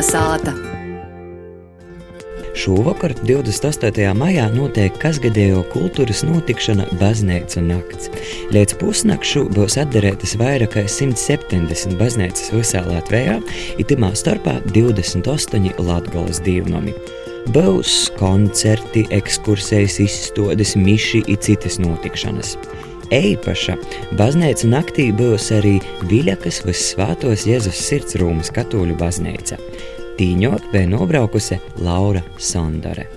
Kalnasāta. Šovakar, 28. maijā, notiek kasgadējo kultūras notikšana Baznīca nakts. Līdz pusnakšu būs atdarētas vairāk kā 170 baznīcas visā Latvijā, itimā starpā 28 Latgolas divnomi. Būs koncerti, ekskursijas, izstādes, miši un citas notikšanas. Eipaša baznīca naktī būs arī Viļakas Vissvētos Jēzus sirds Rūmas katoļu baznīca. Tīņot bija nobraukusi Laura Sondore.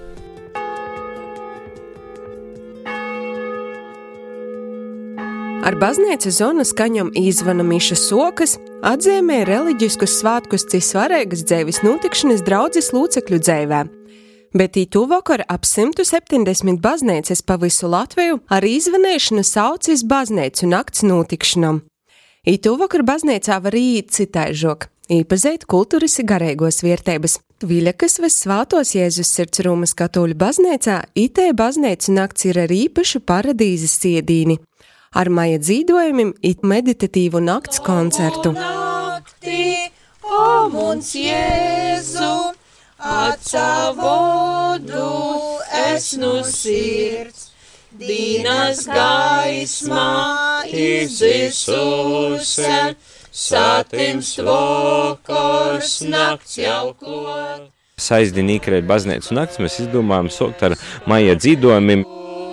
Ar baznīcu zonu skaņam īzvana Miša Sokas, atzīmē reliģiskus svētkus, cik svarīgas dzīves notikšanas draudzes locekļu dzīvē. Bet ītu vakar ap 170 baznīcas pa visu Latviju ar izvanēšanu saucis baznīcu nakts notikšanam. Ītu vakar baznīcā var iet citaižok, īpazīt kultūras garīgos vērtības. Viļakas vai svātos Jēzus sirds Rūmas katoļu baznīcā itē baznīcu nakts ir ar īpašu paradīzes siedīni ar maija dzīvojumiem, it meditatīvu nakts koncertu. Nakti, o Jēzu, atsavodu es nu sirds, Dīnas gaismā izisuse, satims vakars nakts jau klot. Saizdien īkrēt baznīcu nakts mēs izdomājam sokt ar maija dzīvojumiem.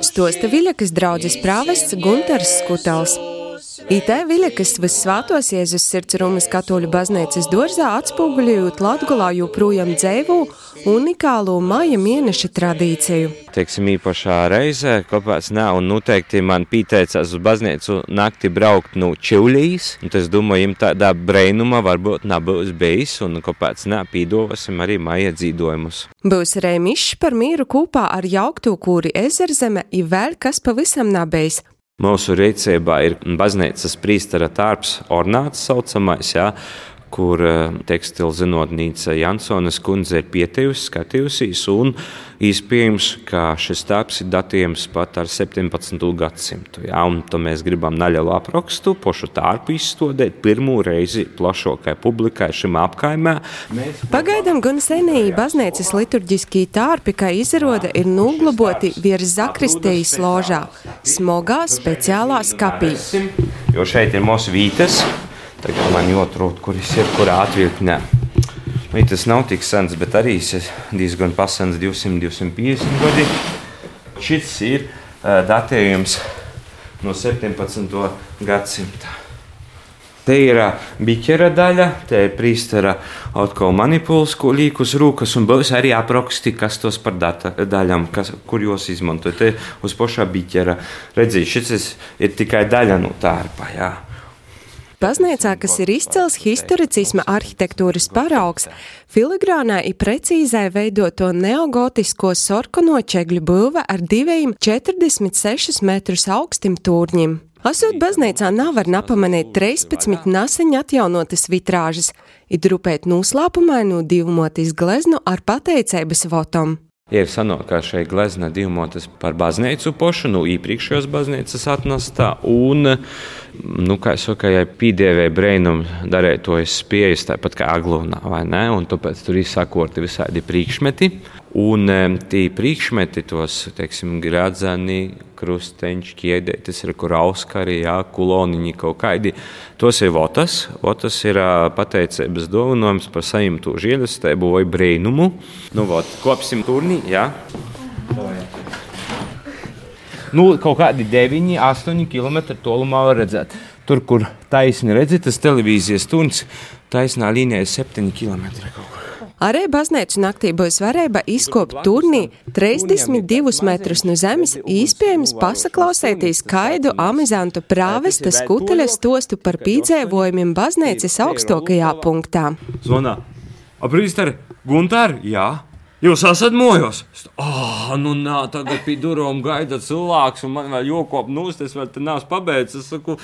Stosta Viļakas draudzes prāvests Gunters Skutals. IT Viļakas Vissvētos Jēzus sirds Rūmas katoļu baznīcas dorzā atspoguļojot Latgulā joprojām dzēvu unikālo maija mēneša tradīciju. Teiksim, īpašā reizē, kāpēc nē, un noteikti man pieteicās uz baznīcu nakti braukt no Čivlīs, un es domāju, jums tādā breinuma varbūt nebūs bijis, un kāpēc nē, pīdovasim arī maija dzīdojumus. Būs arī mišs par mīru kopā ar jauktu kūri ezerzeme, ir vēl kas pavisam nabējis. Mūsu rīcībā ir baznīcas prīstara tārps, ornāts saucamais, jā, kur tekstilu zinotnīca Jansonas kundze ir pietejusi, skatījusies, un iespējams, ka šis tārps ir datējams pat ar 17. gadsimtu. Jā, un to mēs gribam naļalu aprakstu, pošu tārpu izstādīt pirmo reizi plašākai publikai šim apkaimē. Mēs... Pagaidām gan senīgi baznīcas liturģiskie tārpi, kā izrāda, ir noglaboti virs zakristējas ložā, smogā speciālā skapī. Jo šeit ir mūsu vītes, Tagad man jāatrod, kuris ir kurā atvilknē. Vai tas nav tik sens, bet arī diezgan pasens, 200-250 gadi. Šis ir uh, datējums no 17. gadsimta. Te ir biķera daļa, te ir prīstera atkal manipulas, ko līkus rūkas, un būs arī apraksti, kas tos par data, daļām, kas, kur jūs izmantojat. Te uz pošā biķera. Redzīt, šis ir tikai daļa no tārpa, jā. Baznīcā, kas ir izcils historicisma arhitektūras paraugs, filigrānā ir precīzai veidoto neogotisko sorkonoķegļu būve ar diviem 46 metrus augstim tūrņiem. Asot baznīcā nav var napamanīt 13 nasiņa atjaunotas vitrāžas, ir drupēt noslēpumainu divmotis gleznu ar pateicības votom. Ir sanākā šeit glezna divmotas par baznīcu pošu, nu iepriekšējos baznīcas atnestā, un, nu, kā es saku, ja pīdēvēja breinum darēt to es spējas tāpat kā aglūnā, vai ne, un tāpēc tur ir sakoti visādi priekšmeti, un tie priekšmeti tos, teiksim, gradzani, krusteņš, ir kur auskari, jā, kuloniņi kaut kādi, tos ir votas, votas ir pateicības dovanojums par saimtu žēlastību vai brēnumu, nu, vot, kopsim turnī, jā. Nu, kaut kādi 9, 8 km tolumā var redzēt. Tur, kur taisni redzat, tas televīzijas stundas, taisnā līnijā ir 7 km. Arī baznīcu naktī būs varēja izkopt turnī 32 metrus no zemes, iespējams pasaklausēties kaidu amizantu prāvesta skuteļa stostu par pīdzēvojumiem baznīcas augstākajā punktā. Zvonā! Aprīstari, Guntāri, jā! Jūs esat mojos? Ah, oh, nu nā, tagad pie durvīm gaida cilvēks, un man vēl jokop nūst, es vēl te neesmu pabeidzis. Es saku,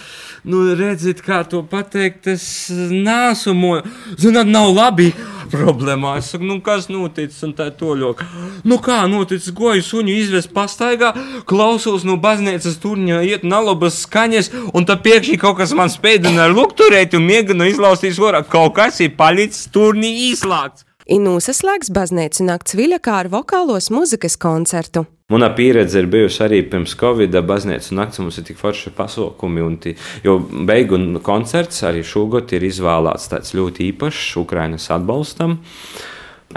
nu redziet, kā to pateikt, es neesmu mojos. Zināt, nav labi problēmā. Es saku, nu kas noticis, un tā toļok. Nu kā noticis, goju suņu izvest pastaigā, klausos no baznīcas turņa, iet nalabas skaņas, un tad piekšķi kaut kas man spēdina ar lukturēt un mēģina izlaustīt orā. Kaut kas ir palicis turnī īslāks. Inūsaslēgs baznīcu nakts Viļakā ar vokālos muzikas koncertu. Mana pieredze ir bijusi arī pirms Covid-19. Baznīcas naktis mums ir tik forši pasākumi, un tī, jo beigu koncerts arī šogad ir izvēlēts tāds ļoti īpašs Ukrainas atbalstam.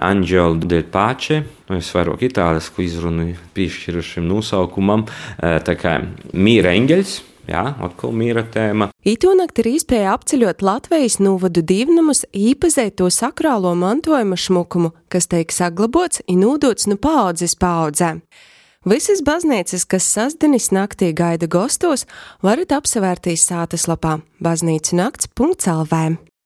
Anģela del Pace, nu es vairāk itālisku izrunu piešķiru šim nosaukumam, tā kā Mīra Engels Jā, atkal mīra tēma. Itūnakt ir iespēja apceļot Latvijas novadu divnumus, īpazēt to sakrālo mantojuma šmukumu, kas tiek saglabots un nūdots nu paudzes paudzē. Visas baznīcas, kas sasdinis naktī gaida gostos, varat apsevērtīs sātaslapā baznīcu nakts.lv.